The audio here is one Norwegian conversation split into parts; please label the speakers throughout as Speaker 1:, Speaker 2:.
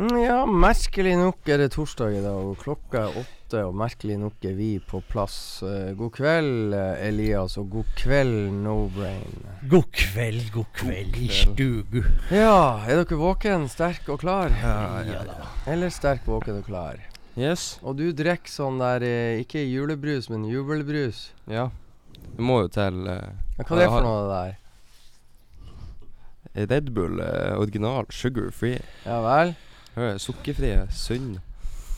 Speaker 1: Ja, merkelig nok er det torsdag i dag, og klokka er åtte, og merkelig nok er vi på plass. Eh, god kveld, eh, Elias, og god kveld, No Brain.
Speaker 2: God kveld, god kveld i
Speaker 1: kveld.
Speaker 2: stugu.
Speaker 1: Ja, er dere våken, sterk og klar?
Speaker 2: Ja ja, da.
Speaker 1: Eller sterk, våken og klar?
Speaker 3: Yes.
Speaker 1: Og du drikker sånn der, eh, ikke julebrus, men jubelbrus.
Speaker 3: Ja. Det må jo til eh,
Speaker 1: Ja, hva er det for noe, det der?
Speaker 3: Red Bull eh, original sugar free.
Speaker 1: Ja vel?
Speaker 3: Sukkerfrie, sunn.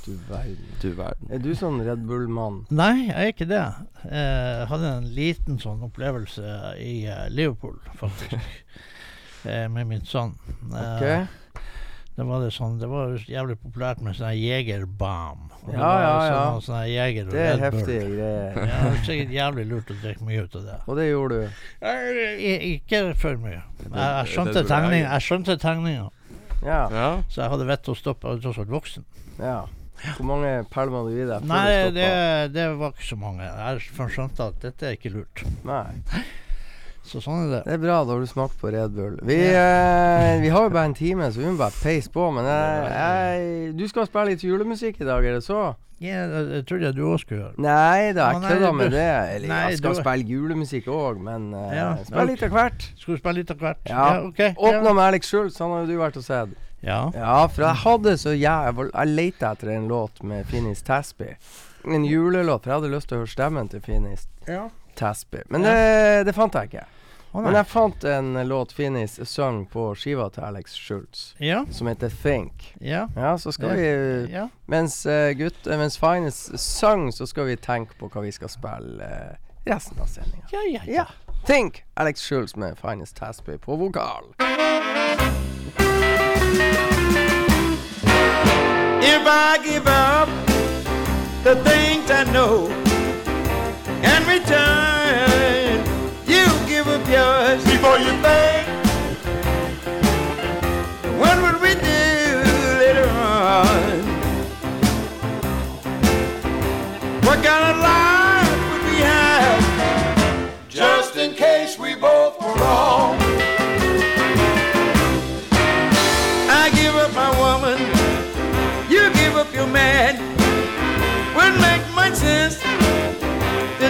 Speaker 1: Du verden.
Speaker 3: Du verden.
Speaker 1: Er du sånn Red Bull-mann?
Speaker 2: Nei, jeg er ikke det. Jeg hadde en liten sånn opplevelse i eh, Liverpool, faktisk. eh, med min sønn.
Speaker 1: Okay.
Speaker 2: Det var det sånn Det var jævlig populært med sånn her Jegerbam.
Speaker 1: Ja, ja, ja.
Speaker 2: Sånne, sånne Jeger og
Speaker 1: Det er heftige greier.
Speaker 2: Ja, det er sikkert jævlig lurt å drikke mye ut av det.
Speaker 1: Og det gjorde du.
Speaker 2: Jeg, Ikke for mye. Jeg, skjønte tegninga, jeg skjønte tegninga,
Speaker 1: Ja.
Speaker 3: Ja.
Speaker 2: så jeg hadde vett til å stoppe. Jeg hadde tross alt voksen.
Speaker 1: ja. Hvor mange pælmer du i deg
Speaker 2: Nei, det, det var ikke så mange. Jeg skjønte at dette er ikke lurt.
Speaker 1: Nei.
Speaker 2: Så sånn er det.
Speaker 1: Det er bra, da har du smakt på Red Bull. Vi, eh, vi har jo bare en time, så vi må bare peise på. Men jeg, jeg, du skal spille litt julemusikk i dag, er det så?
Speaker 2: Ja, trodde jeg du òg skulle gjøre.
Speaker 1: Nei da, jeg kødda med det. Eller
Speaker 2: Nei,
Speaker 1: jeg skal
Speaker 2: du-
Speaker 1: spille julemusikk òg, men uh,
Speaker 2: Ja,
Speaker 1: spill litt av hvert.
Speaker 2: Skal du spille litt av hvert?
Speaker 1: Ja.
Speaker 2: ok.
Speaker 1: Åpna
Speaker 2: ja.
Speaker 1: med Alex Schultz, han har jo du vært og sett.
Speaker 2: Ja.
Speaker 1: Ja, for jeg hadde så. Jeg, jeg leita etter en låt med Finis Tasby. En julelåt, for jeg hadde lyst til å høre stemmen til Finis
Speaker 2: ja.
Speaker 1: Tasby. Men det, det fant jeg ikke.
Speaker 2: Oh,
Speaker 1: Men jeg fant en låt Finis sang på skiva til Alex Schultz,
Speaker 2: Ja.
Speaker 1: som heter Think.
Speaker 2: Ja.
Speaker 1: Ja, så skal
Speaker 2: Ja.
Speaker 1: vi
Speaker 2: Ja.
Speaker 1: Mens uh, gutt eh, Mens Fines sang, så skal vi tenke på hva vi skal spille eh, resten av sendinga.
Speaker 2: Ja, ja,
Speaker 1: Ja. Think! Alex Schultz med Finis Tasby på vokal.
Speaker 4: If I give up the things I know and return, you give up yours before you think. What would we do later on? What kind of life would we have just in case we both were wrong? I give up my woman. You give up your man. Wouldn't make much sense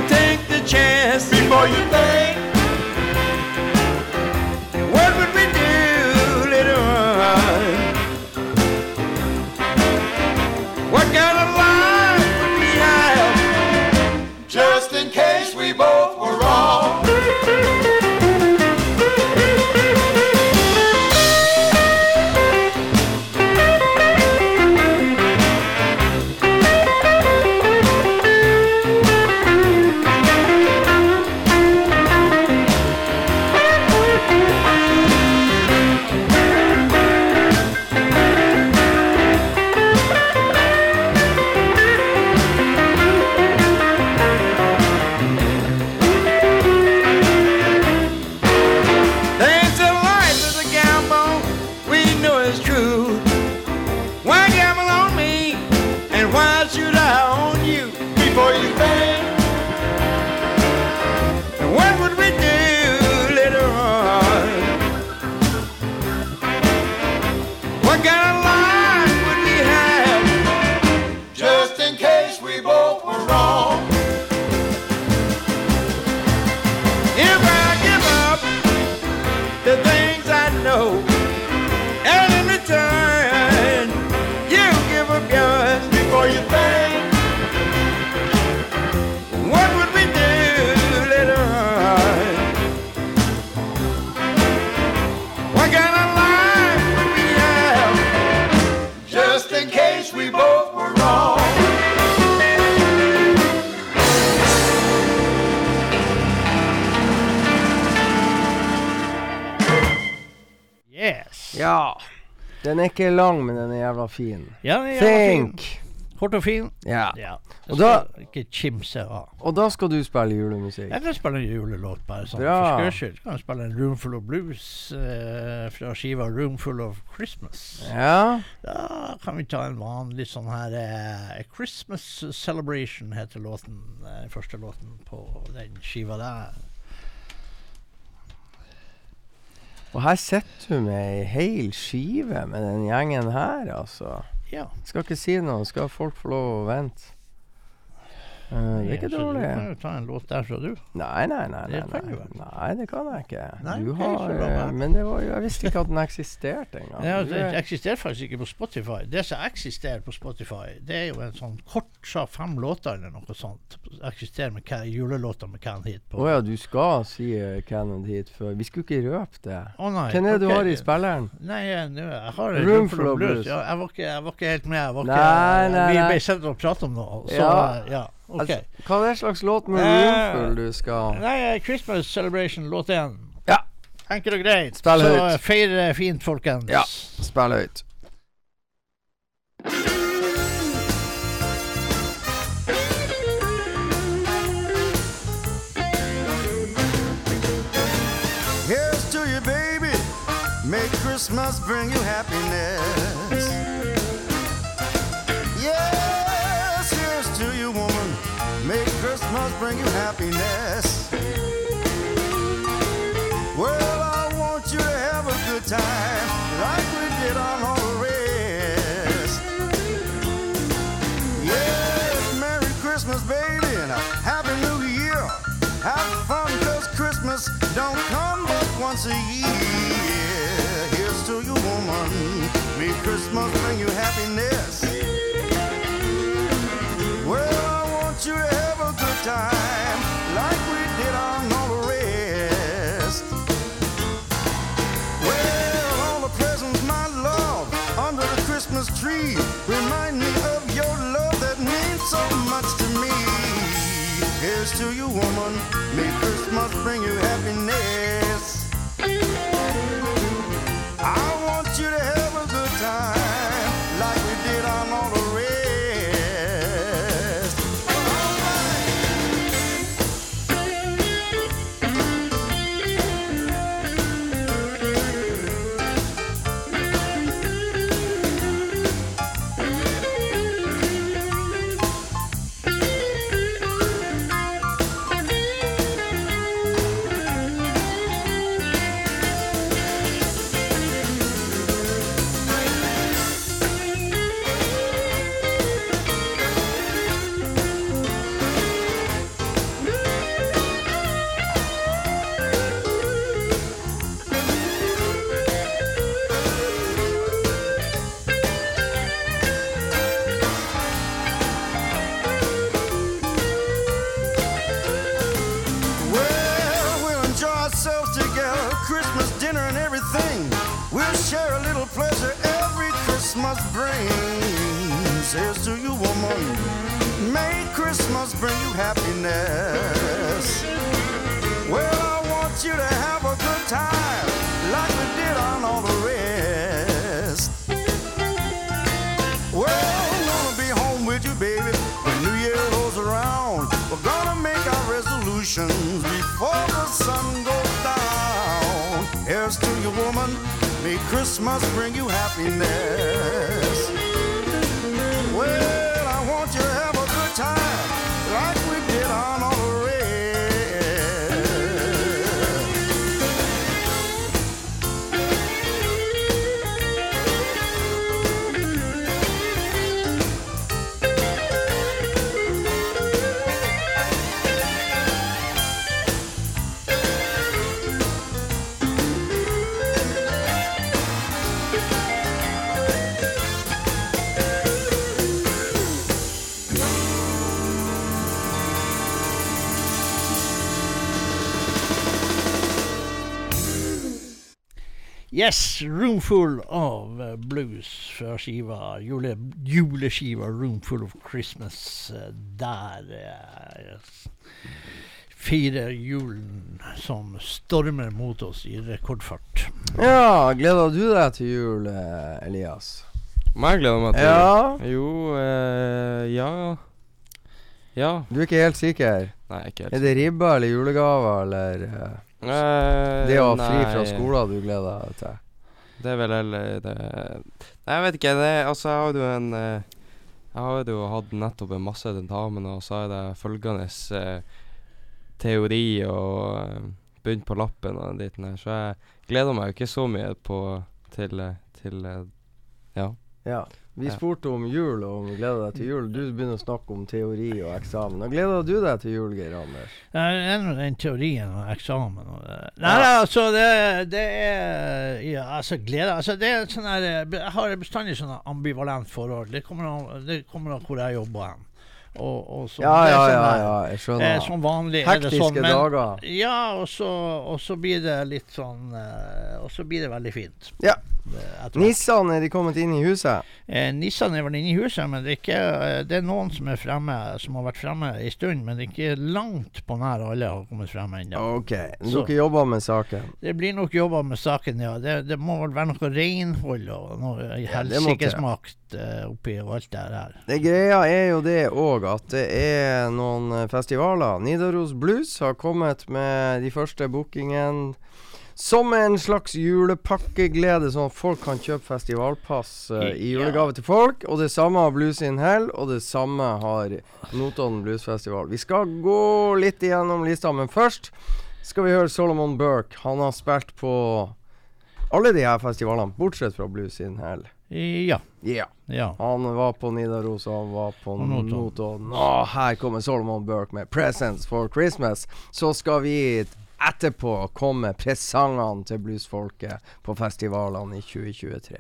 Speaker 4: take the chance before you think.
Speaker 1: Den er ikke lang, men den er jævla fin.
Speaker 2: Ja, den er jævla fin.
Speaker 1: Think.
Speaker 2: Kort og fin.
Speaker 1: Ja.
Speaker 2: Ja.
Speaker 1: Og da-
Speaker 2: Ikke kimse av.
Speaker 1: Og da skal du spille julemusikk.
Speaker 2: Jeg kan spille en julelåt, bare sånn
Speaker 1: Bra.
Speaker 2: for skyld. Kan spille en Roomful of Blues eh, fra skiva Roomful of Christmas.
Speaker 1: Ja.
Speaker 2: Da kan vi ta en vanlig sånn her eh, Christmas Celebration heter låten. eh, Den første låten på den skiva der.
Speaker 1: Og her sitter du med ei hel skive med den gjengen her, altså.
Speaker 2: Ja.
Speaker 1: Skal ikke si noe, skal folk få lov å vente. Eh, det er ikke
Speaker 2: så Du kan jo ta en låt derfra, du.
Speaker 1: Nei, nei, nei.
Speaker 2: Det
Speaker 1: nei,
Speaker 2: kan du
Speaker 1: nei. nei det kan jeg ikke.
Speaker 2: Nei,
Speaker 1: du har, eh, men det var jo Jeg visste ikke at den eksisterte engang.
Speaker 2: Ja,
Speaker 1: er-
Speaker 2: eksisterer faktisk ikke på Spotify. Det som eksisterer på Spotify, det er jo en sånn kort sa fem låter eller noe sånt. Eksisterer med julelåter med Can Hit på.
Speaker 1: Å ja, du skal si uh, Cannon hit før. Vi skulle ikke røpe det.
Speaker 2: Å nei.
Speaker 1: Hvem er det du har i spilleren?
Speaker 2: Nei, jeg, nå- jeg har
Speaker 1: Room of
Speaker 2: blues.
Speaker 1: blues.
Speaker 2: Ja, jeg, var ikke, jeg var ikke helt med. Jeg var ikke,
Speaker 1: nei,
Speaker 2: vi
Speaker 1: nei.
Speaker 2: ble sendt og pratet om noe. Så
Speaker 1: Ja.
Speaker 2: ja, OK.
Speaker 1: Altså, hva er det slags låt med
Speaker 2: Eh,
Speaker 1: Roomful du skal
Speaker 2: Nei, eh, Christmas Celebration, låt én.
Speaker 1: Ja.
Speaker 2: Enkelt og greit.
Speaker 1: Spill
Speaker 2: så
Speaker 1: høyt.
Speaker 2: feir fint, folkens.
Speaker 1: Ja. spille høyt?
Speaker 5: Here's to you, baby. May Christmas bring you happiness. Christmas bring you happiness. Well, I want you to have a good time like we did on all the rest. Yes, Merry Christmas, baby, and a Happy New Year. Have fun, cause Christmas don't come but once a year. Here's to you, woman. May Christmas bring you happiness. To you, woman. May Christmas bring you happiness. Christmas bring you happiness.
Speaker 2: Yes, Roomful of eh, Blues fra skiva jule, juleskiva Roomful of Christmas. eh, Der yes. fire julen som stormer mot oss i rekordfart.
Speaker 1: Ja, gleder du deg til jul, Elias? Elias?
Speaker 3: Meg gleder meg til
Speaker 1: Ja.
Speaker 3: Jo, eh, ja Ja.
Speaker 1: Du er ikke helt sikker?
Speaker 3: Nei, ikke helt Er
Speaker 1: det ribba eller julegaver eller Eh, det å ha fri fra skolen du gleder deg til?
Speaker 3: Det er vel heller det Nei, jeg vet ikke. Det, altså, jeg har jo en eh, Jeg har jo hatt nettopp en masse tentamen, og så har jeg følgende eh, teori og eh, begynt på lappen og den her, så jeg gleder meg jo ikke så mye på til, til Ja.
Speaker 1: Ja. Vi spurte om jul og om du gleder deg til jul. Du begynner å snakke om teori og eksamen. Og gleder du deg til jul, Geir Anders?
Speaker 2: Det er nå den teorien og eksamen og det. Nei,
Speaker 1: Ja.
Speaker 2: altså det, det er ja, altså glede altså det er sånn her Jeg har bestandig sånn ambivalent forhold. Det kommer an, det kommer an hvor jeg jobber hen. Og, og så,
Speaker 1: Ja, ja,
Speaker 2: sånn
Speaker 1: ja, ja. Jeg
Speaker 2: eh,
Speaker 1: skjønner.
Speaker 2: Som vanlig det
Speaker 1: Hektiske
Speaker 2: sånn, men
Speaker 1: dager.
Speaker 2: Ja, og så, og så blir det litt sånn eh, Og så blir det veldig fint.
Speaker 1: Ja. Nissan, er de kommet inn i huset?
Speaker 2: Eh, Nissan er vel inne i huset, men det er, ikke, eh, det er noen som er fremme Som har vært fremme en stund, men det er ikke langt på nær alle har kommet frem ennå.
Speaker 1: Ok.
Speaker 2: Så-
Speaker 1: Dere jobber med saken?
Speaker 2: Det blir nok jobba med saken, ja. Det, det må vel være noe renhold og noe
Speaker 1: Ja,
Speaker 2: eh, oppi alt det der.
Speaker 1: Det greia er jo det òg at det er noen eh, festivaler. Nidaros Blues har kommet med de første bookingene. som en slags julepakkeglede, sånn at folk kan kjøpe festivalpass uh, i julegave til folk. Og det samme har Blues in Hell, og det samme har Notodden Bluesfestival. Vi skal gå litt igjennom lista, men først skal vi høre Solomon Burke. Han har spilt på alle de her festivalene, bortsett fra Blues in Hell.
Speaker 2: Ja.
Speaker 1: Yeah.
Speaker 2: ja.
Speaker 1: Han var på Nidaros, og han var på
Speaker 2: Notodden.
Speaker 1: Og her kommer Solomon Burke med 'Presents for Christmas'. Så skal vi etterpå komme presangene til bluesfolket på festivalene i 2023.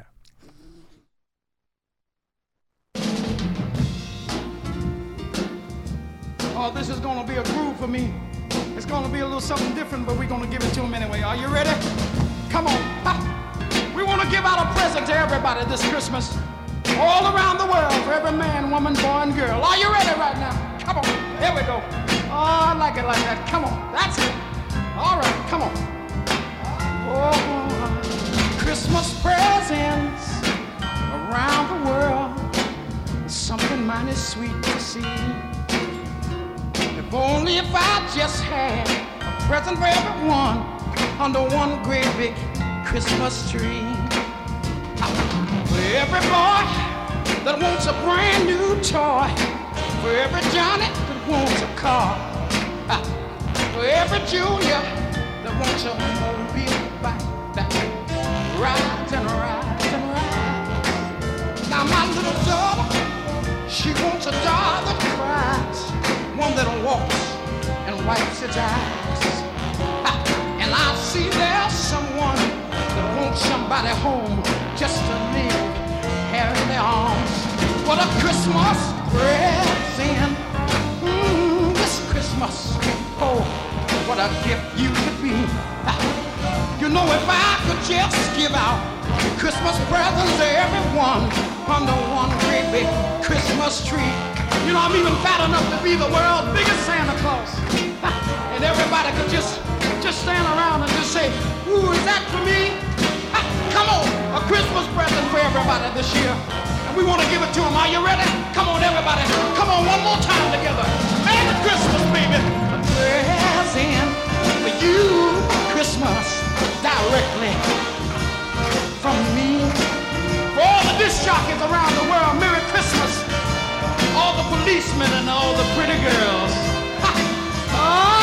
Speaker 6: Oh, this is gonna be a groove for me. It's gonna be a little something different, but we're gonna give it to them anyway. Are you ready? Come on. Ha. We wanna give out a present to everybody this Christmas. All around the world, for every man, woman, boy, and girl. Are you ready right now? Come on. Here we go. Oh, I like it like that. Come on. That's it. All right, come on. Oh, Christmas presents around the world. Something mighty sweet to see. If only if I just had a present for everyone under one great big Christmas tree. For every boy that wants a brand new toy. For every Johnny that wants a car. For every Junior that wants a mobile bike rides and rides and rides. Now my little daughter, she wants a doll that cries, one that walks and wipes its eyes. And I see there's someone that wants somebody home just to live here in their arms. What a Christmas present! Mm, this Christmas, oh, what a gift you could be. You know, if I could just give out Christmas presents to everyone under one great big Christmas tree. You know, I'm even fat enough to be the world's biggest Santa Claus. And everybody could just just stand around and just say, Ooh, is that for me? Christmas present for everybody this year. And we want to give it to them. Are you ready? Come on, everybody. Come on, one more time together. Merry Christmas, baby. A present for you, Christmas, directly from me. For all the disc jockeys around the world, Merry Christmas. All the policemen and all the pretty girls. Ha! Oh,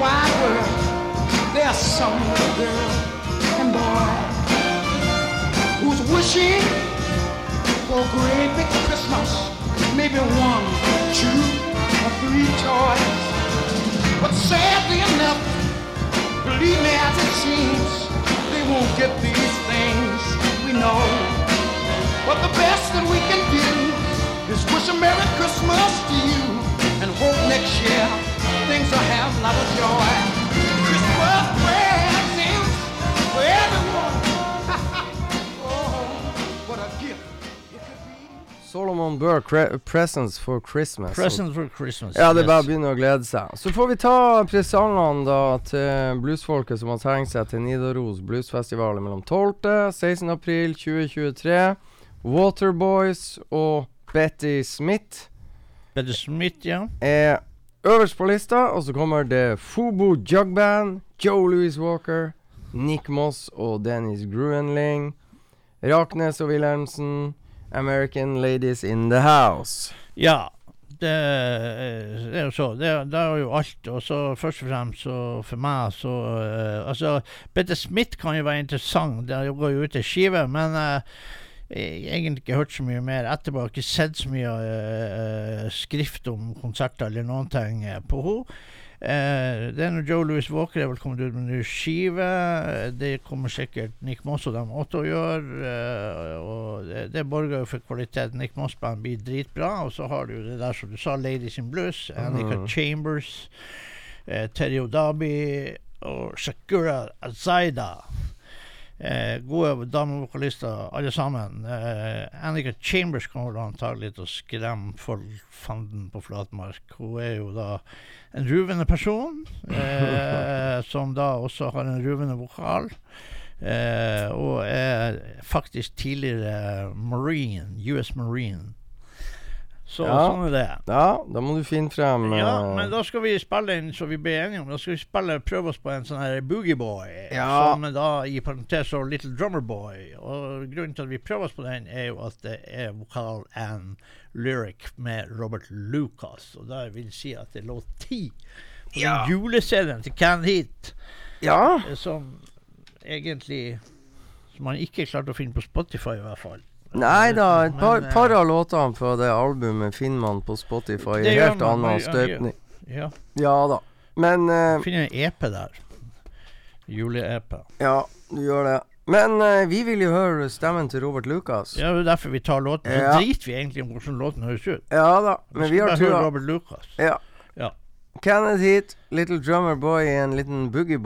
Speaker 6: wide world, there's some little girl and boy who's wishing for a great big Christmas, maybe one, two, or three toys. But sadly enough, believe me as it seems, they won't get these things we know. But the best that we can do is wish a Merry Christmas to you and hope next year things I have a lot of joy. Christmas presents for everyone. oh, what a gift.
Speaker 1: Solomon Burr, 'Presents for Christmas'.
Speaker 2: Presents for Christmas.
Speaker 1: Ja, det er bare å begynne å glede seg. Så får vi ta presangene da til bluesfolket som har tenkt seg til Nidaros bluesfestival mellom 12. 16. april 2023. Waterboys og Betty Smith
Speaker 2: Betty Smith, ja.
Speaker 1: er øverst på lista, og så kommer det Fubo Jugband, Joe Louis Walker, Nick Moss og Dennis Gruenling, Raknes og Wilhelmsen, American Ladies in the House.
Speaker 2: Ja. Det, er jo så. Det, det er jo alt. Og så først og fremst så for meg så uh, Altså, Betty Smith kan jo være interessant. Det går jo ut ei skive, men har egentlig ikke hørt så mye mer etterpå. Jeg har ikke sett så mye uh, skrift om konserter eller noen ting eh, på henne. Uh, det er når Joe Louis Walker er vel kommet ut med en ny skive. Det kommer sikkert Nick Moss og dem også å gjøre. Uh, og det, det borger jo for kvalitet. Nick Moss-band blir dritbra. Og så har du det der som du sa, Ladies in Blues, Annika
Speaker 1: Mhm.
Speaker 2: Chambers, Terry Odabi og Shakura Azaida. Eh, gode damevokalister, alle sammen. Eh, Annika Chambers kommer da antagelig til å skremme folk fanden på flatmark. Hun er jo da en ruvende person, eh, som da også har en ruvende vokal. Eh, og er faktisk tidligere Marine, US Marine. Så
Speaker 1: Ja.
Speaker 2: sånn er det.
Speaker 1: Ja, da må du finne frem
Speaker 2: Ja,
Speaker 1: eh,
Speaker 2: men da skal vi spille inn som vi ble enige om. Da skal vi spille, prøve oss på en sånn her Boogieboy.
Speaker 1: Ja.
Speaker 2: Som da i parentes står Little Drummer Boy. Og grunnen til at vi prøver oss på den, er jo at det er vokal and lyric med Robert Lucas. Og det vil si at det låt ti på
Speaker 1: Ja.
Speaker 2: juleserien til Can Heat,
Speaker 1: Ja.
Speaker 2: eh, som egentlig Som man ikke klarte å finne på Spotify, i hvert fall.
Speaker 1: Nei da, et par,
Speaker 2: eh,
Speaker 1: par av låtene fra det albumet finner man på Spotify.
Speaker 2: Det
Speaker 1: helt annen støpning.
Speaker 2: Ja.
Speaker 1: Ja da. Men eh,
Speaker 2: Finner en EP der. Jule-EP.
Speaker 1: Ja, du gjør det. Men uh, vi vil jo høre stemmen til Robert Lucas.
Speaker 2: Ja, det er derfor vi tar låten. Så
Speaker 1: Ja.
Speaker 2: driter vi egentlig om hvordan låten høres ut.
Speaker 1: Ja da, men vi
Speaker 2: vi
Speaker 1: har trua.
Speaker 2: Robert Lucas.
Speaker 1: Ja.
Speaker 2: Ja.
Speaker 1: Kenneth Heat, Little Drummer Boy i en liten Boogie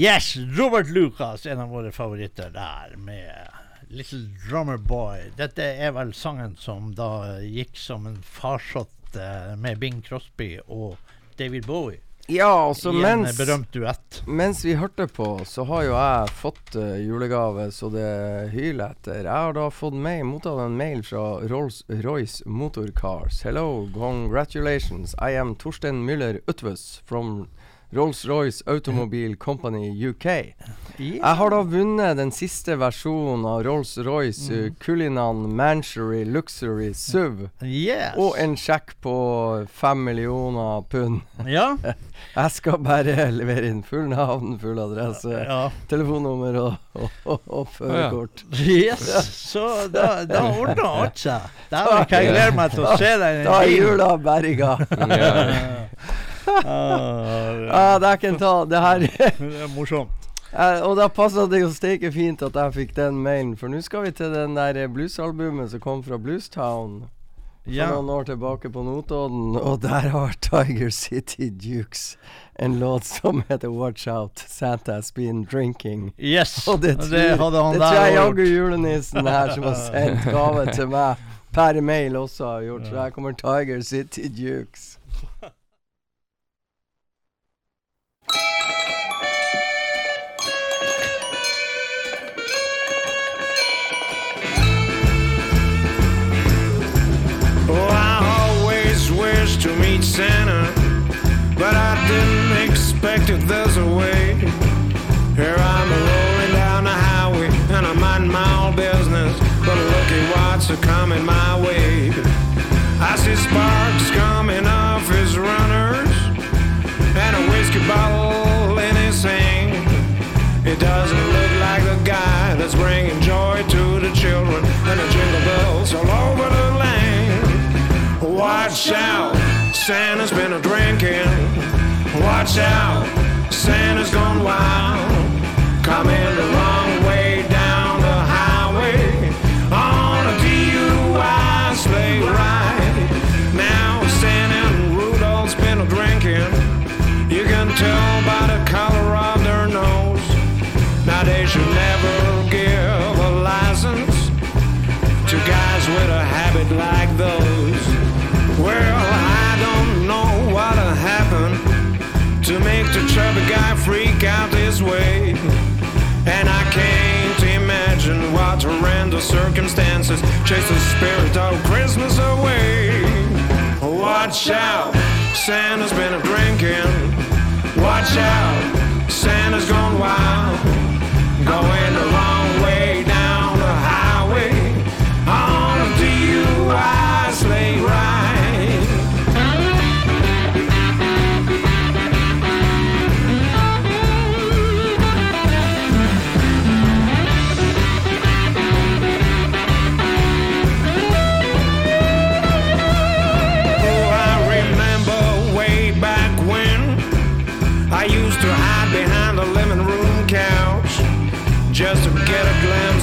Speaker 2: Yes! Robert Lucas, en av våre favoritter der, med Little Drummer Boy. Dette er vel sangen som da gikk som en farsott uh, med Bing Crosby og David Bowie
Speaker 1: Ja, altså
Speaker 2: i en
Speaker 1: mens
Speaker 2: berømt duett.
Speaker 1: Mens vi hørte på, så har jo jeg fått uh, julegave så det hyler etter. Jeg har da fått mail, mottatt en mail fra Rolls-Royce Motorcars. Hello, congratulations. I am Torsten Müller Utvus from Rolls-Royce Automobile Company UK. Jeg har da vunnet den siste versjonen av Rolls-Royce mm. Cullinan Manchery Luxury SUV.
Speaker 2: Yes!
Speaker 1: Og en sjekk på fem millioner pund.
Speaker 2: Ja.
Speaker 1: Jeg skal bare levere inn full navn, full adresse,
Speaker 2: ja.
Speaker 1: telefonnummer og, og, og, og førerkort.
Speaker 2: Yes! Så da, da ordna alt seg. Dæven, kan jeg glede meg til å se deg.
Speaker 1: Da er jula berga.
Speaker 2: Ah,
Speaker 1: det er ikke en tall, Det her
Speaker 2: det er morsomt.
Speaker 1: Eh, Og da passa det jo steike fint at jeg fikk den mailen, for nå skal vi til den der bluesalbumet som kom fra Bluestown. For
Speaker 2: Ja.
Speaker 1: noen år tilbake på Notodden, og der har Tiger City Dukes en låt som heter Watch Out, Santa's Been Drinking.
Speaker 2: Yes!
Speaker 1: Og det, tror,
Speaker 2: hadde han
Speaker 1: det tror jeg
Speaker 2: der
Speaker 1: jaggu julenissen her som har sendt gave til meg per mail også har gjort. Så her kommer Tiger City Dukes.
Speaker 7: But I didn't expect it this way. Here I'm rolling down the highway, and I'm minding my own business, but look at what's coming my way. I see sparks coming off his runners, and a whiskey bottle in his hand. It doesn't look like the guy that's bringing joy to the children and the jingle bells all over the land. Watch out, Santa's been a drinking. Watch out, Santa's gone wild. Coming the circumstances chase the spirit of Christmas away. Watch out, Santa's been a drinking. Watch out, Santa's gone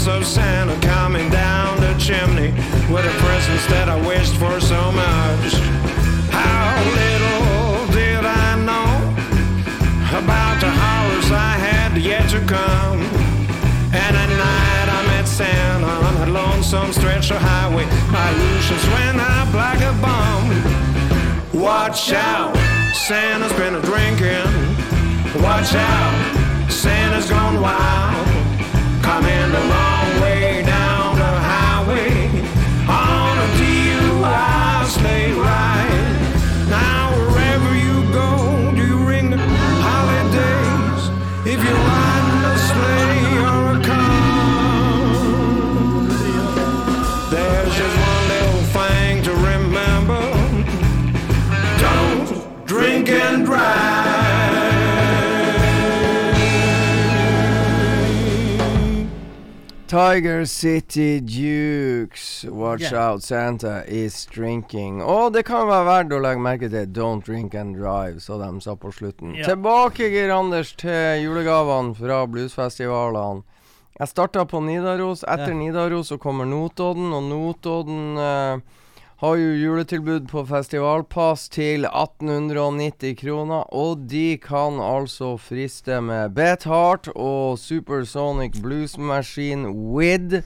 Speaker 7: glimpse of Santa coming down the chimney with the presents that I wished for so much. How little did I know about the horrors I had yet to come. And at night I met Santa on a lonesome stretch of highway. My illusions went up like a bomb. Watch out, Santa's been a drinking. Watch out, Santa's gone wild. Coming the wrong way down
Speaker 1: Tiger City Dukes, watch
Speaker 2: Yeah.
Speaker 1: out, Santa is drinking. Og det kan være verdt å legge merke til Don't drink and drive, så de sa på slutten.
Speaker 2: Yeah.
Speaker 1: Tilbake, Geir Anders, til julegavene fra bluesfestivalene. Jeg starta på Nidaros. Etter
Speaker 2: yeah.
Speaker 1: Nidaros så kommer Notodden, og Notodden eh, har jo juletilbud på festivalpass til 1890 kroner, og de kan altså friste med Bet Heart og Supersonic Blues Machine with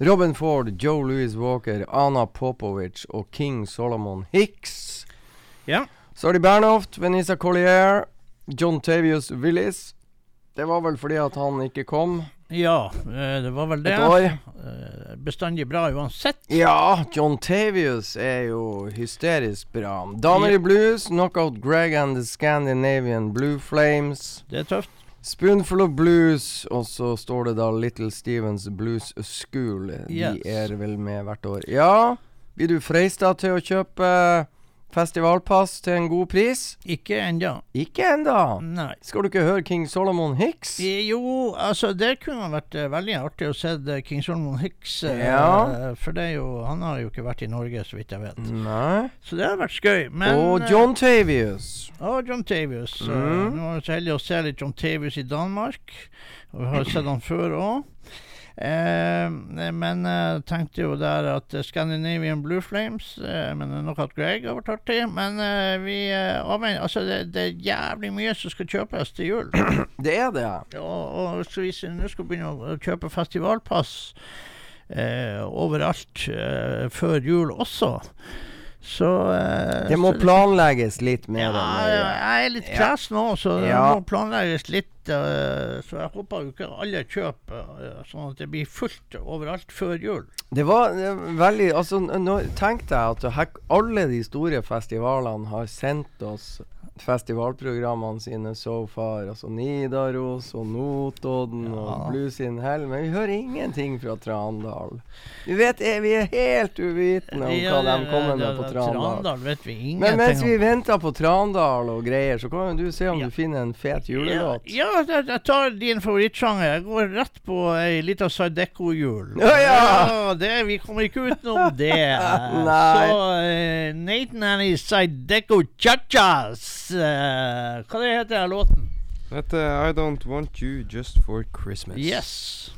Speaker 1: Robin Ford, Joe Louis Walker, Anna Popovic og King Solomon Hicks.
Speaker 2: Ja.
Speaker 1: Så har de Bernhoft, Venisa Collier, John Tavius Willis. Det var vel fordi at han ikke kom
Speaker 2: Ja, eh, det var vel det.
Speaker 1: et år.
Speaker 2: Bestandig bra uansett.
Speaker 1: Ja, John Tavius er jo hysterisk bra. Damer i blues, Knockout Greg and the Scandinavian Blue Flames.
Speaker 2: Det er tøft.
Speaker 1: Spoonful of Blues, og så står det da Little Stevens Blues School.
Speaker 2: Yes.
Speaker 1: De er vel med hvert år. Ja, blir du freista til å kjøpe festivalpass til en god pris?
Speaker 2: Ikke ennå.
Speaker 1: Ikke.
Speaker 2: Nei.
Speaker 1: Skal du ikke høre King Solomon Hicks?
Speaker 2: Jo, altså det kunne vært eh, veldig artig å se eh, King Solomon Hicks. eh,
Speaker 1: Ja.
Speaker 2: For det er jo Han har jo ikke vært i Norge, så vidt jeg vet.
Speaker 1: Nei.
Speaker 2: Så det har vært skøy. Men,
Speaker 1: og John Tavius.
Speaker 2: Og John Tavius.
Speaker 1: Mm.
Speaker 2: Nå er vi så heldig å se litt John Tavius i Danmark. Og vi har sett han før òg. Eh, men jeg tenkte jo der at eh, Scandinavian Blue Flames eh, Men nok at Greg har vært artig. Men eh, vi eh, avventer Altså, det, det er jævlig mye som skal kjøpes til jul.
Speaker 1: Det er det.
Speaker 2: Og, og hvis vi nå skal begynne å kjøpe festivalpass eh, overalt eh, før jul også, så eh,
Speaker 1: Det må
Speaker 2: så
Speaker 1: planlegges litt
Speaker 2: ja,
Speaker 1: mer. enn
Speaker 2: jeg er litt
Speaker 1: Ja.
Speaker 2: kresen nå, så det
Speaker 1: Ja.
Speaker 2: må planlegges litt. Uh, så jeg håper jo ikke alle kjøper, uh, sånn at det blir fullt overalt før jul.
Speaker 1: Det var uh, veldig Altså, nå tenkte jeg at alle de store festivalene har sendt oss festivalprogrammene sine so far. Altså Nidaros og Notodden og
Speaker 2: Ja.
Speaker 1: Blues in Hell. Men vi hører ingenting fra Trandal. Vi vet eh, Vi er helt uvitende om hva de kommer med på Trandal.
Speaker 2: Trandal vet vi ingenting
Speaker 1: Men mens vi venter på Trandal og greier, så kan du se om du finner en fet julelåt.
Speaker 2: Ja, jeg, tar din favorittsjanger. Jeg går rett på ei lita Sardeco-jul.
Speaker 1: Ja, ja.
Speaker 2: vi kommer ikke utenom det. Så eh, Nathan and his Sardeco Chachas. Eh, hva heter den låten?
Speaker 3: Dette heter I Don't Want You Just For Christmas.
Speaker 2: Yes.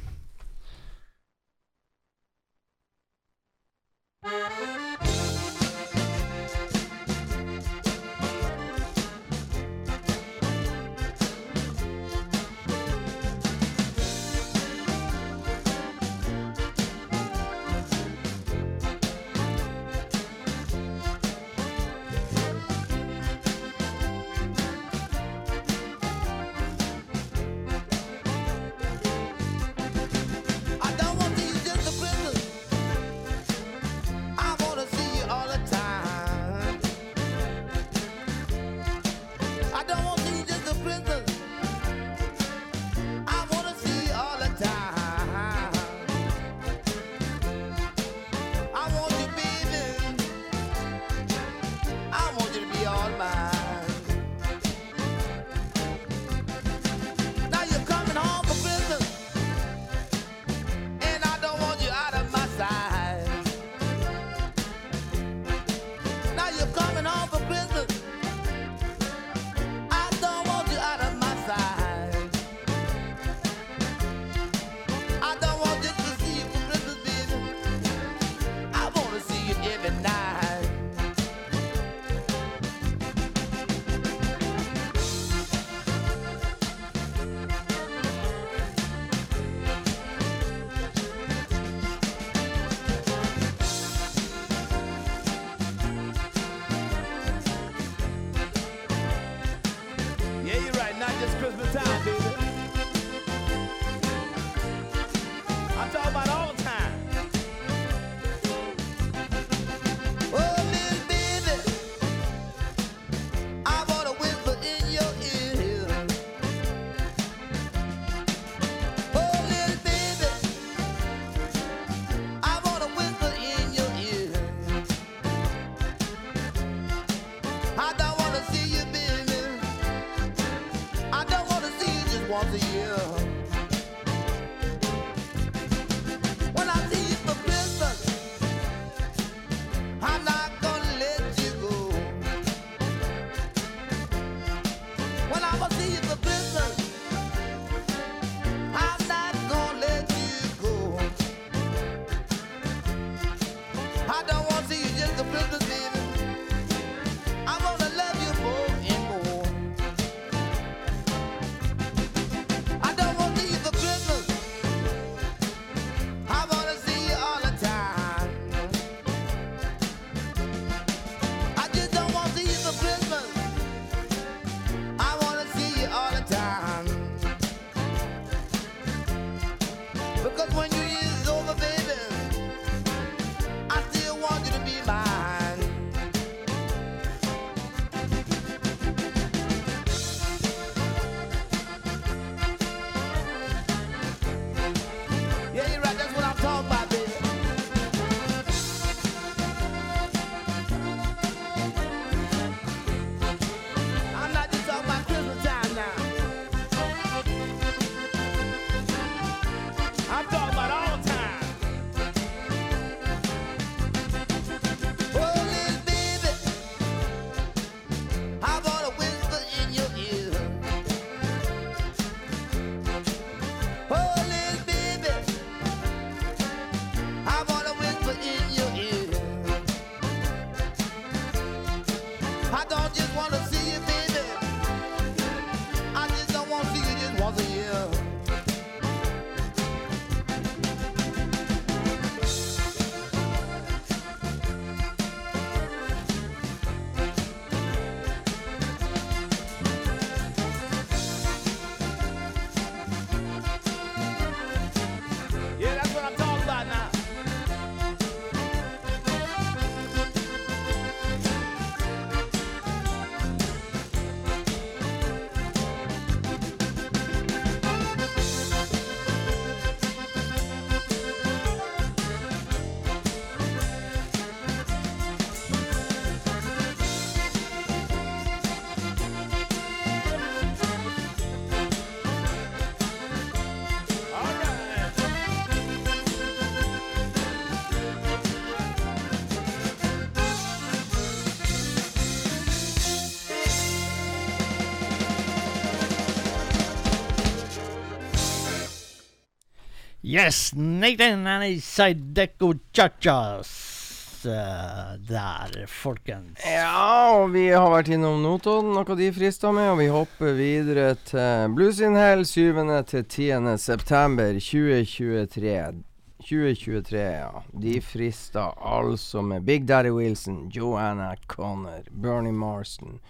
Speaker 2: Yes, 1997 Deco Chachas. eh, der, folkens.
Speaker 8: Ja, og vi har vært innom Notodden, noe de frister med, og vi hopper videre til Bluesinnhell 7. til 10. september 2023. 2023, ja. De frister altså med Big Daddy Wilson, Joanna Connor, Bernie Marston,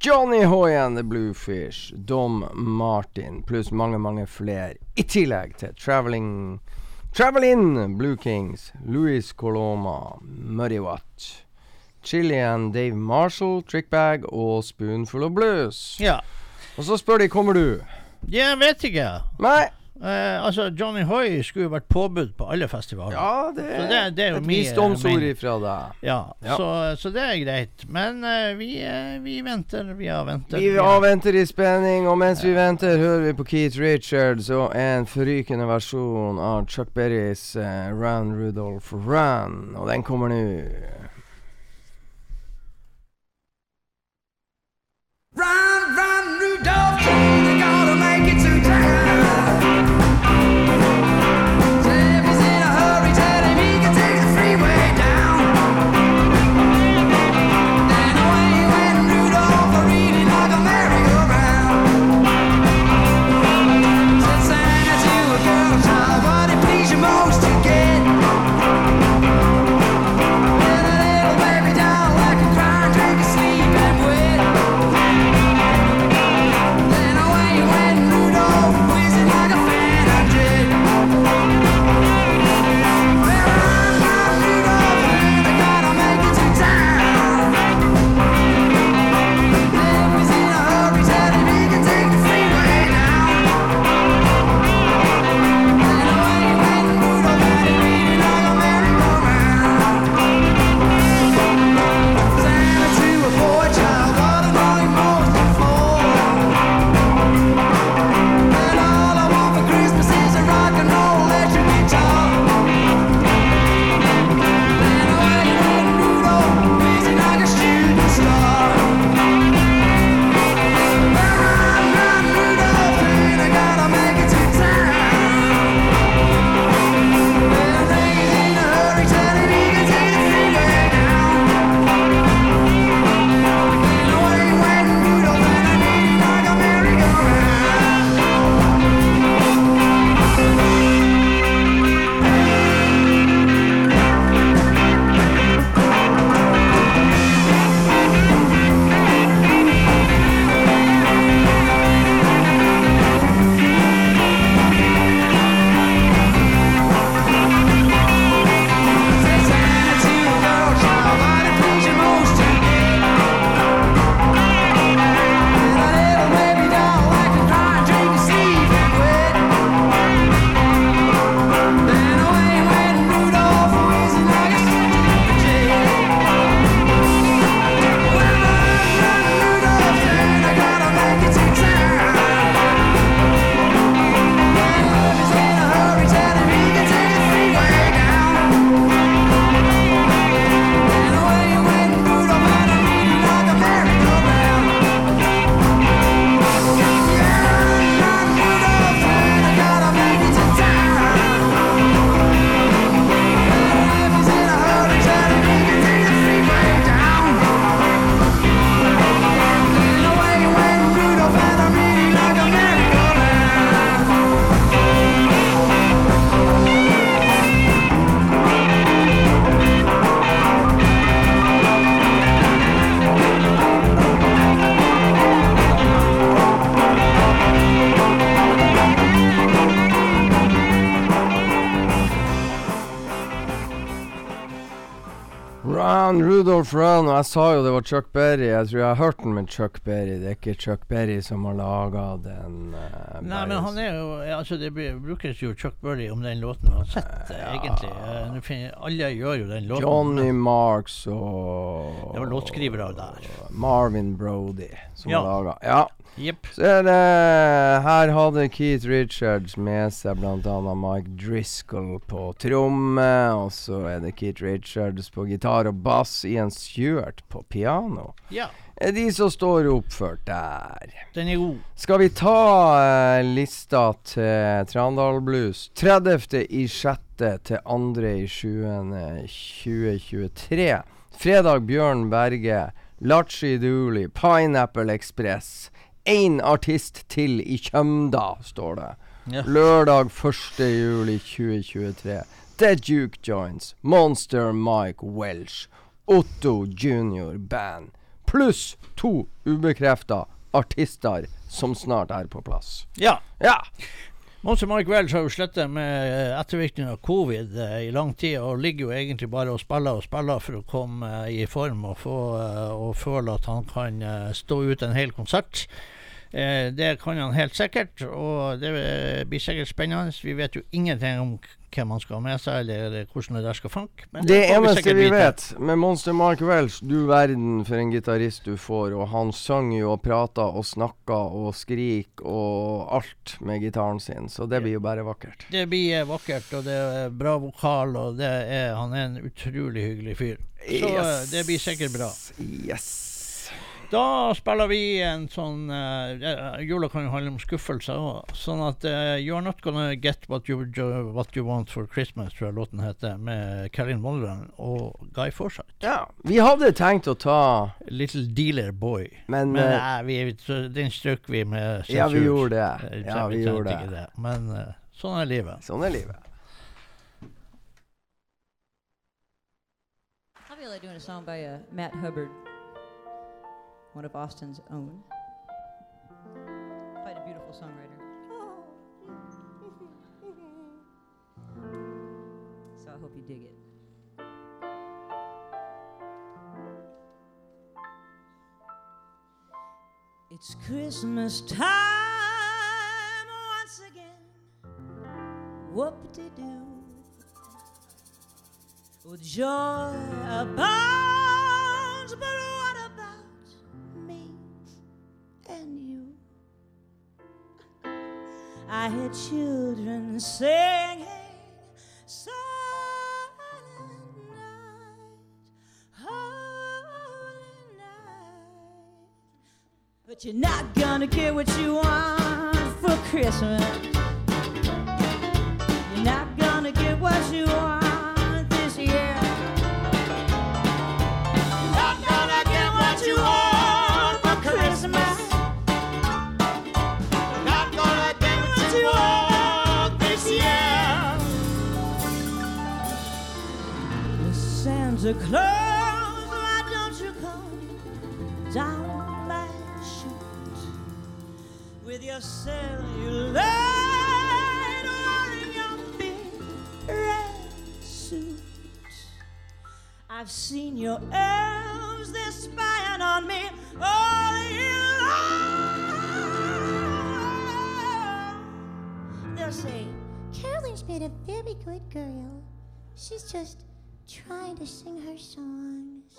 Speaker 8: Johnny Hoyen The Bluefish, Dom Martin, pluss mange, mange flere. I tillegg til Traveling Travel-In, Blue Kings, Louis Coloma, Muddy Watt, Chilian, Dave Marshall, Trickbag og Spoonful of Blues.
Speaker 2: Ja.
Speaker 8: Og så spør de kommer du.
Speaker 2: Jeg vet ikke.
Speaker 8: Nei.
Speaker 2: Eh, altså, Johnny Hoy skulle jo vært påbudt på alle festivaler.
Speaker 8: Ja, det,
Speaker 2: Så det- det er
Speaker 8: et visdomsord ifra deg.
Speaker 2: Ja,
Speaker 8: Ja.
Speaker 2: Så, så det er greit. Men eh, vi, eh, vi venter, vi avventer.
Speaker 8: Vi avventer i spenning, og mens vi venter, hører vi på Keith Richards og en forrykende versjon av Chuck Berrys eh, Run Rudolph Run, og den kommer nå.
Speaker 1: Run,
Speaker 8: Og jeg sa jo det var Chuck Berry. Jeg tror jeg har hørt den med Chuck Berry. Det er ikke Chuck Berry som har laga den. Uh,
Speaker 2: Nei, men han er jo Altså, det brukes jo Chuck Berry om den låten uansett,
Speaker 8: Ja.
Speaker 2: egentlig. Uh, nå finner- alle gjør jo den låten.
Speaker 8: Johnny Marks og
Speaker 2: Det var låtskrivere der.
Speaker 8: Marvin Brody som
Speaker 2: Ja.
Speaker 8: har laga Ja.
Speaker 2: Jepp.
Speaker 1: Så er det Her hadde Keith Richards med seg bl.a. Mike Driscoll på tromme. Og så er det Keith Richards på gitar og bass. Ian Stewart på piano.
Speaker 2: Ja,
Speaker 1: Er de som står oppført der.
Speaker 2: den er god.
Speaker 1: Skal vi ta uh, lista til Trandal Blues 30. i 6. til 2. i 7. 2023. Fredag Bjørn Berge, Lachi Dooley, Pineapple Express. Én artist til i Kjømda, står det.
Speaker 2: Ja.
Speaker 1: Lørdag 1. juli 2023. The Duke Joints, Monster Mike Welsh, Otto Junior Band. Pluss to ubekrefta artister som snart er på plass.
Speaker 2: Ja.
Speaker 1: Ja!
Speaker 2: Monster Mike Welch har jo slettet med eh, ettervirkninger av covid eh, i lang tid, og ligger jo egentlig bare og spiller og spiller for å komme eh, i form og, få, og føle at han kan stå ut en hel konsert. Eh, det kan han helt sikkert, og det eh, blir sikkert spennende. Vi vet jo ingenting om hvem han skal ha med seg, eller, hvordan det der skal funke. men
Speaker 1: Det
Speaker 2: får
Speaker 1: eneste
Speaker 2: sikkert
Speaker 1: vi vet med Monster Mark Welsh, du verden for en gitarist du får, og han sang jo og prata og snakka og skrik og alt med gitaren sin, så det blir jo bare vakkert.
Speaker 2: Det blir eh, vakkert, og det er bra vokal, og det er, han er en utrolig hyggelig fyr. Så yes. det blir sikkert bra.
Speaker 1: Yes.
Speaker 2: Da spiller vi en sånn uh, Jula kan jo handle om skuffelser òg. Sånn at uh, You're Not Gonna Get What You, what you Want For Christmas, tror jeg låten heter, med Karin Molland og Guy Forsythe.
Speaker 1: Ja. Vi hadde tenkt å ta
Speaker 2: Little Dealer Boy.
Speaker 1: Men,
Speaker 2: Men
Speaker 1: uh,
Speaker 2: nei, vi, så den strøk vi med sensur.
Speaker 1: Ja, vi gjorde det.
Speaker 2: Eh,
Speaker 1: Ja, vi gjorde det.
Speaker 2: Men uh, sånn er livet.
Speaker 1: Sånn er livet.
Speaker 9: I like doing a song by uh, Matt Hubbard, one of Austin's own. Quite a beautiful songwriter. So I hope you dig it. It's Christmas time once again. Whoop-de-doo. With joy abounds, singing silent night, holy night. But you're not gonna get what you want for Christmas. You're not gonna get what you want Claus, why don't you come down my chute with your cellulite wearing your big red suit? I've seen your elves, they're spying on me all year long. They'll say,
Speaker 10: Carolyn's been a very good girl. She's just trying to sing her songs.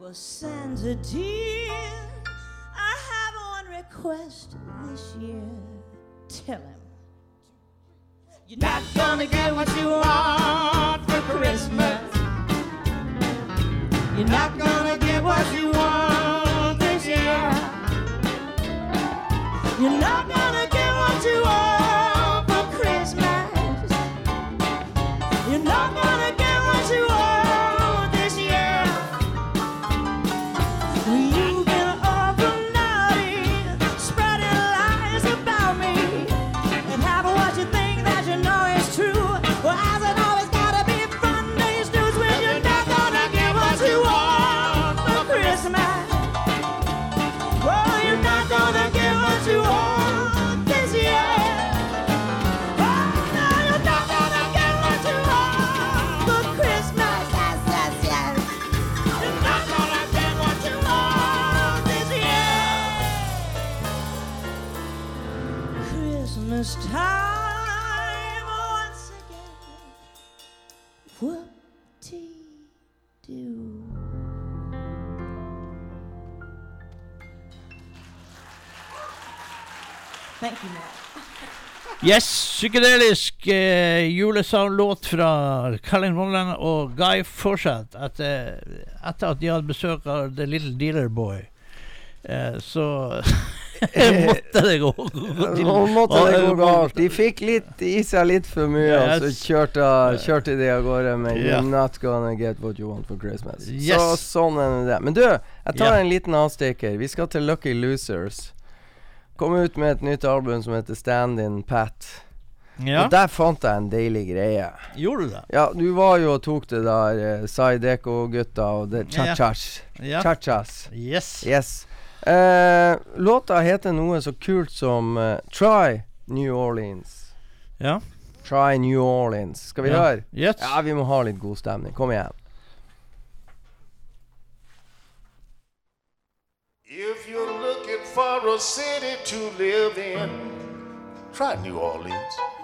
Speaker 9: Well, Santa dear, I have one request this year. Tell him. You're not gonna get what you want for Christmas. You're not gonna get what you want this year. You're not gonna get what you want Yes,
Speaker 2: psykedelisk eh, julesanglåt fra Colin Molland og Guy Forsett etter, etter at de hadde besøk av The Little Dealer Boy. Eh, så måtte det gå.
Speaker 1: Nå måtte det gå galt. De fikk litt i seg litt for mye, og så kjørte, kjørte de av gårde med
Speaker 2: yeah.
Speaker 1: You're not gonna get what you want for Christmas. Så sånn er det. Men du, jeg tar
Speaker 2: yeah.
Speaker 1: en liten avstikker. Vi skal til Lucky Losers. Kom ut med et nytt album som heter Stand In Pat.
Speaker 2: Ja,
Speaker 1: Og der fant jeg en deilig greie.
Speaker 2: gjorde du det?
Speaker 1: Ja, du var jo og tok det der uh, Saideko-gutta og det cha-chas.
Speaker 2: Ja.
Speaker 1: Cha-chas.
Speaker 2: Yes.
Speaker 1: Yes. Uh, låta heter noe så kult som uh, Try New Orleans.
Speaker 2: Ja.
Speaker 1: Try New Orleans. Skal vi
Speaker 2: Ja.
Speaker 1: høre?
Speaker 2: Yes.
Speaker 1: Ja, vi må ha litt god stemning. Kom igjen.
Speaker 11: If you're for a city to live in, try New Orleans.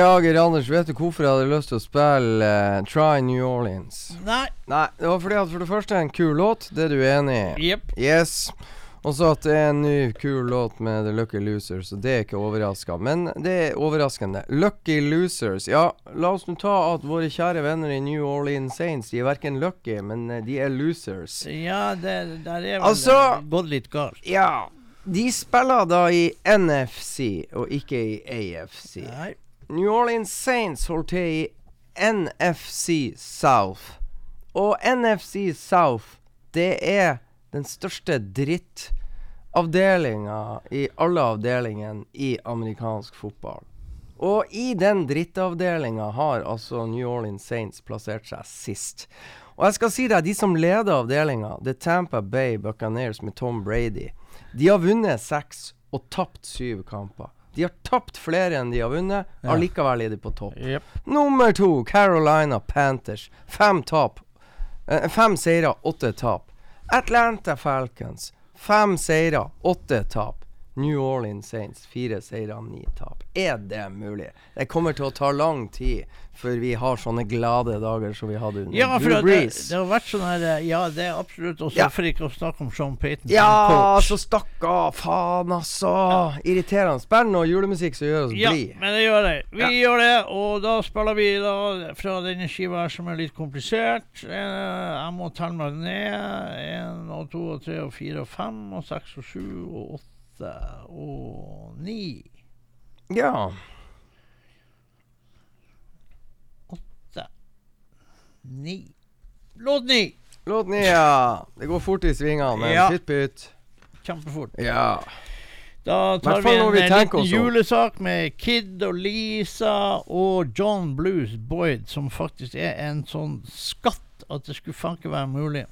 Speaker 1: Ja, Geir Anders, vet du hvorfor jeg hadde lyst til å spille uh, Try New Orleans?
Speaker 2: Nei.
Speaker 1: Nei, det var fordi at for det første er en kul låt, det er du enig i?
Speaker 2: Yep.
Speaker 1: Yes. Og så at det er en ny, kul låt med The Lucky Losers, og det er ikke overraska. Men det er overraskende. Lucky Losers. Ja, la oss nå ta at våre kjære venner i New Orleans Saints, de er verken lucky, men eh, de er losers.
Speaker 2: Ja, det, der er vel
Speaker 1: Altså-
Speaker 2: gått litt galt.
Speaker 1: Ja. De spiller da i NFC, og ikke i AFC.
Speaker 2: Nei.
Speaker 1: New Orleans Saints holder til i NFC South. Og NFC South, det er den største drittavdelinga i alle avdelingene i amerikansk fotball. Og i den drittavdelinga har altså New Orleans Saints plassert seg sist. Og jeg skal si deg, de som leder avdelinga, er Tampa Bay Buccaneers med Tom Brady. De har vunnet seks og tapt syv kamper. De har tapt flere enn de har vunnet,
Speaker 2: Ja.
Speaker 1: allikevel er de på topp.
Speaker 2: Yep.
Speaker 1: Nummer to, Carolina Panthers. Fem tap. Eh, fem seire, åtte tap. Atlanta Falcons. Fem seire, åtte tap. New Orleans Saints. Fire seire, ni tap. Er det mulig? Det kommer til å ta lang tid før vi har sånne glade dager som vi hadde under
Speaker 2: Ja,
Speaker 1: Drew
Speaker 2: det, det, det har vært sånn her eh, Ja, det er absolutt. Og så
Speaker 1: Ja.
Speaker 2: for ikke å snakke om Sean Payton
Speaker 1: Ja, så stakkar. Faen, altså. Irriterende. Spill noe julemusikk som gjør oss
Speaker 2: Ja,
Speaker 1: blide.
Speaker 2: men det gjør det. Vi gjør det, og da spiller vi da fra denne skiva her som er litt komplisert. Eh, jeg må telle meg ned. Én og to og tre og fire og fem og seks og sju og åtte og ni.
Speaker 1: Ja.
Speaker 2: Ni. Låt ni!
Speaker 1: Låt ni, ja. Det går fort i svingene, men
Speaker 2: Ja.
Speaker 1: pytt pytt.
Speaker 2: Kjempefort.
Speaker 1: Ja.
Speaker 2: Da tar vi en
Speaker 1: vi en
Speaker 2: liten julesak med Kid og Lisa og John Blues Boyd, som faktisk er en sånn skatt at det skulle faen ikke være mulig.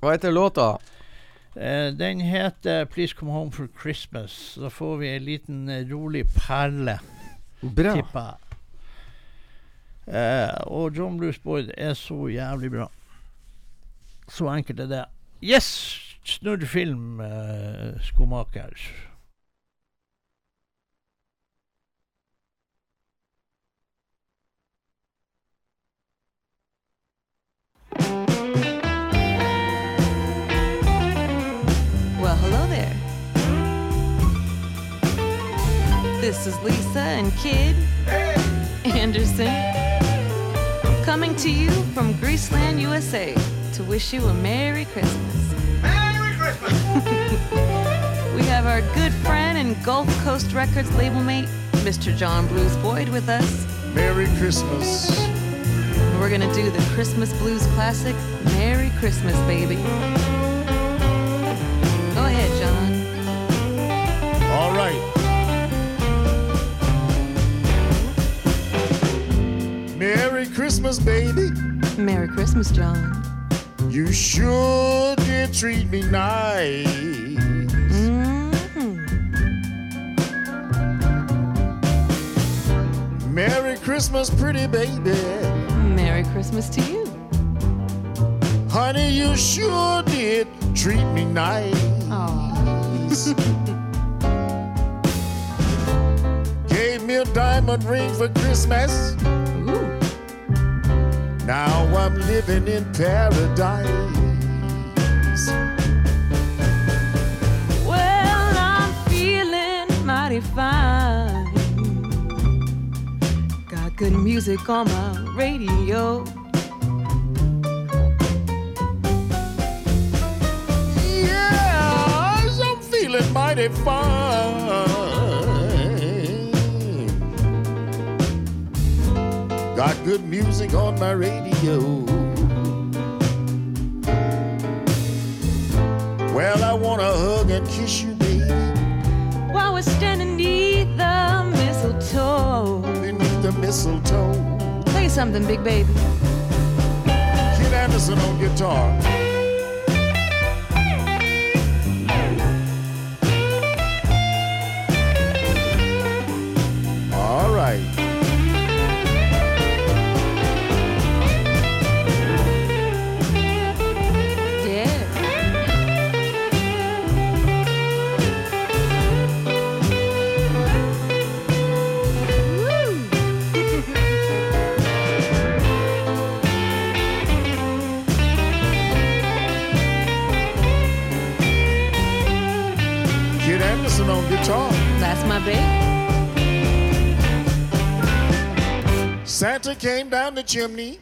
Speaker 1: Hva heter låta?
Speaker 2: Eh, den heter 'Please Come Home for Christmas'. Da får vi en liten eh, rolig perle,
Speaker 1: Bra.
Speaker 2: tipper jeg. Eh, og John Blues Boyd er så jævlig bra. Så enkelt er det. Yes! Snurr film, skomaker.
Speaker 12: Well, This is Lisa and Kid Anderson coming to you from Greaseland, USA to wish you a Merry Christmas. Merry Christmas! we have our good friend and Gulf Coast Records label mate, Mr. John Blues Boyd, with us.
Speaker 13: Merry Christmas.
Speaker 12: We're gonna do the Christmas blues classic, Merry Christmas, baby.
Speaker 13: Christmas, baby.
Speaker 12: Merry Christmas, John.
Speaker 13: You sure did treat me nice.
Speaker 12: Mhm.
Speaker 13: Merry Christmas, pretty baby.
Speaker 12: Merry Christmas to you.
Speaker 13: Honey, you sure did treat me nice. Gave me a diamond ring for Christmas. Now I'm living in paradise.
Speaker 12: Well, I'm feeling mighty fine. Got good music on my radio.
Speaker 13: Yes, I'm feeling mighty fine. Got good music on my radio. Well, I wanna hug and kiss you, baby.
Speaker 12: While we're standing neath the mistletoe.
Speaker 13: Beneath the mistletoe.
Speaker 12: Play something, big baby.
Speaker 13: Kid Anderson on guitar.
Speaker 11: Chimney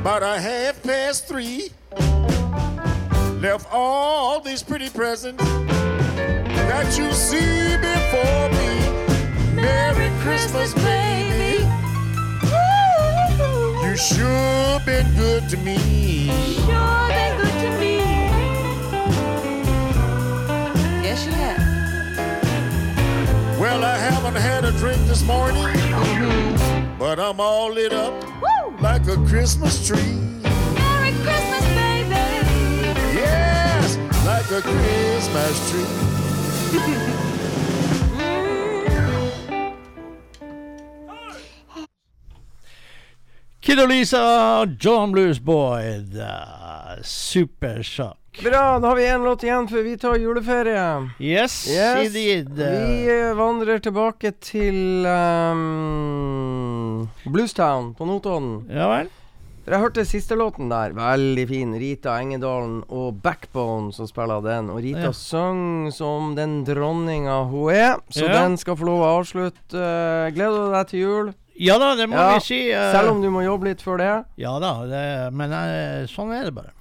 Speaker 11: about a half past three. Left all these pretty presents that you see before me. Merry Christmas, baby. You sure been good to me.
Speaker 14: Sure been good to me. Yes, you have.
Speaker 11: Well, I haven't had a drink this morning, mm-hmm. But I'm all lit up like a Christmas tree.
Speaker 14: Merry Christmas, baby.
Speaker 11: Yes, like a Christmas tree.
Speaker 2: Kid og Lisa, John Blues Boy, the Super Shock.
Speaker 1: Bra, da har vi én låt igjen før vi tar juleferie.
Speaker 2: Yes,
Speaker 1: Yes.
Speaker 2: indeed.
Speaker 1: Vi eh, vandrer tilbake til um, Bluestown på Notodden.
Speaker 2: Ja vel?
Speaker 1: Dere hørte siste låten der. Veldig fin. Rita Engedalen og Backbone som spiller den. Og Rita
Speaker 2: Ja.
Speaker 1: sang som den dronninga hun er, så
Speaker 2: Ja.
Speaker 1: den skal få lov å avslutte. Eh, gleder du deg til jul?
Speaker 2: Ja da, det må
Speaker 1: Ja,
Speaker 2: vi si. Uh,
Speaker 1: Selv om du må jobbe litt før det.
Speaker 2: Ja da, det, men uh, sånn er det bare.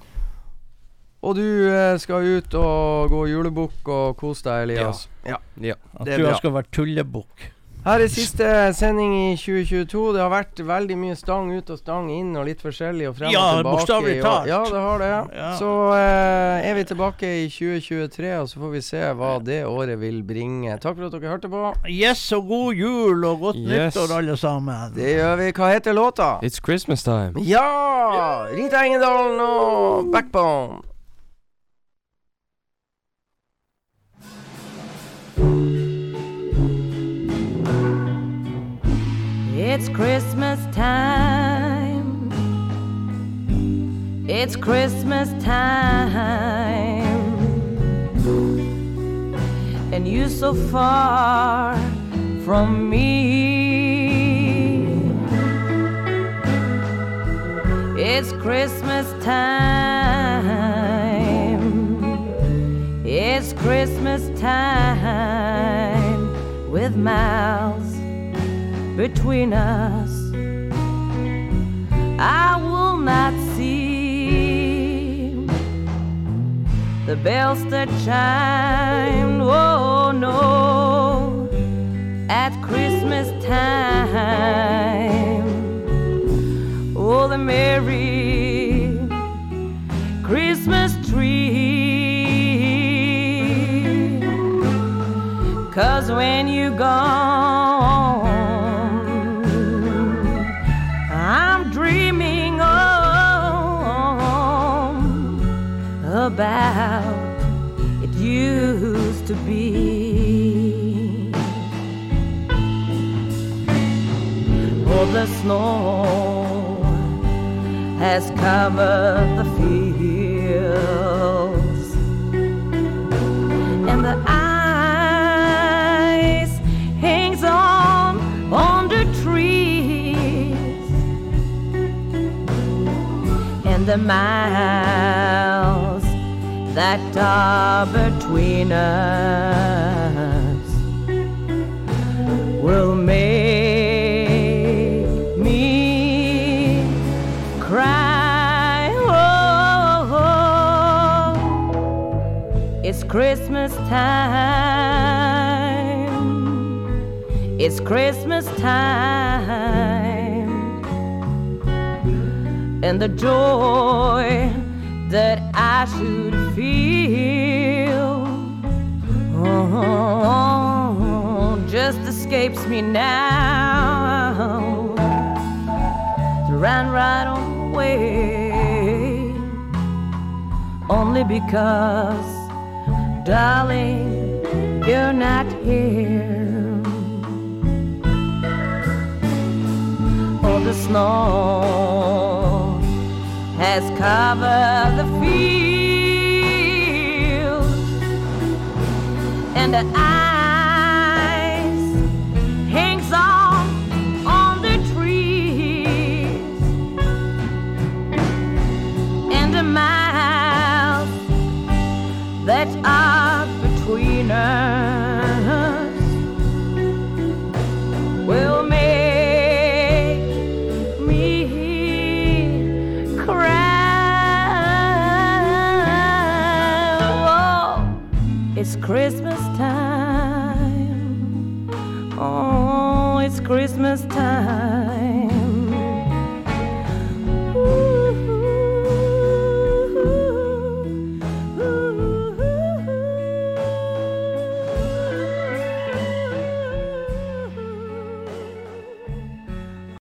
Speaker 1: Og du eh, skal ut og gå julebukk og kose deg, Elias. Ja.
Speaker 3: Ja.
Speaker 2: At
Speaker 1: Det er
Speaker 2: du
Speaker 1: bra.
Speaker 2: skal være tullebukk.
Speaker 1: Her er siste sending i 2022. Det har vært veldig mye stang ut og stang inn og litt forskjellig og frem
Speaker 2: Ja,
Speaker 1: og tilbake.
Speaker 2: bokstavelig
Speaker 1: i
Speaker 2: talt.
Speaker 1: Ja, det har det.
Speaker 2: Ja.
Speaker 1: Så eh, er vi tilbake i 2023, og så får vi se hva det året vil bringe. Takk for at dere hørte på.
Speaker 2: Yes, og god jul og godt
Speaker 3: Yes.
Speaker 2: nyttår, alle sammen.
Speaker 1: Det gjør vi. Hva heter låta?
Speaker 3: It's Christmas time.
Speaker 1: Ja! Rita Engedalen og Backbone.
Speaker 14: It's Christmas time. It's Christmas time. And you so far from me. It's Christmas time. It's Christmas time with miles between us. I will not see the bells that chime. Oh no, at Christmas time. Oh, the merry Christmas tree. Cause when you gone, about it used to be. Oh, the snow has covered the fields and the ice hangs on on the trees and the miles that are between us will make me cry. Oh, it's Christmas time. It's Christmas time. And the joy that I should feel oh, just escapes me now. To run right on away only because, darling, you're not here. Oh, the snow has covered the field, and the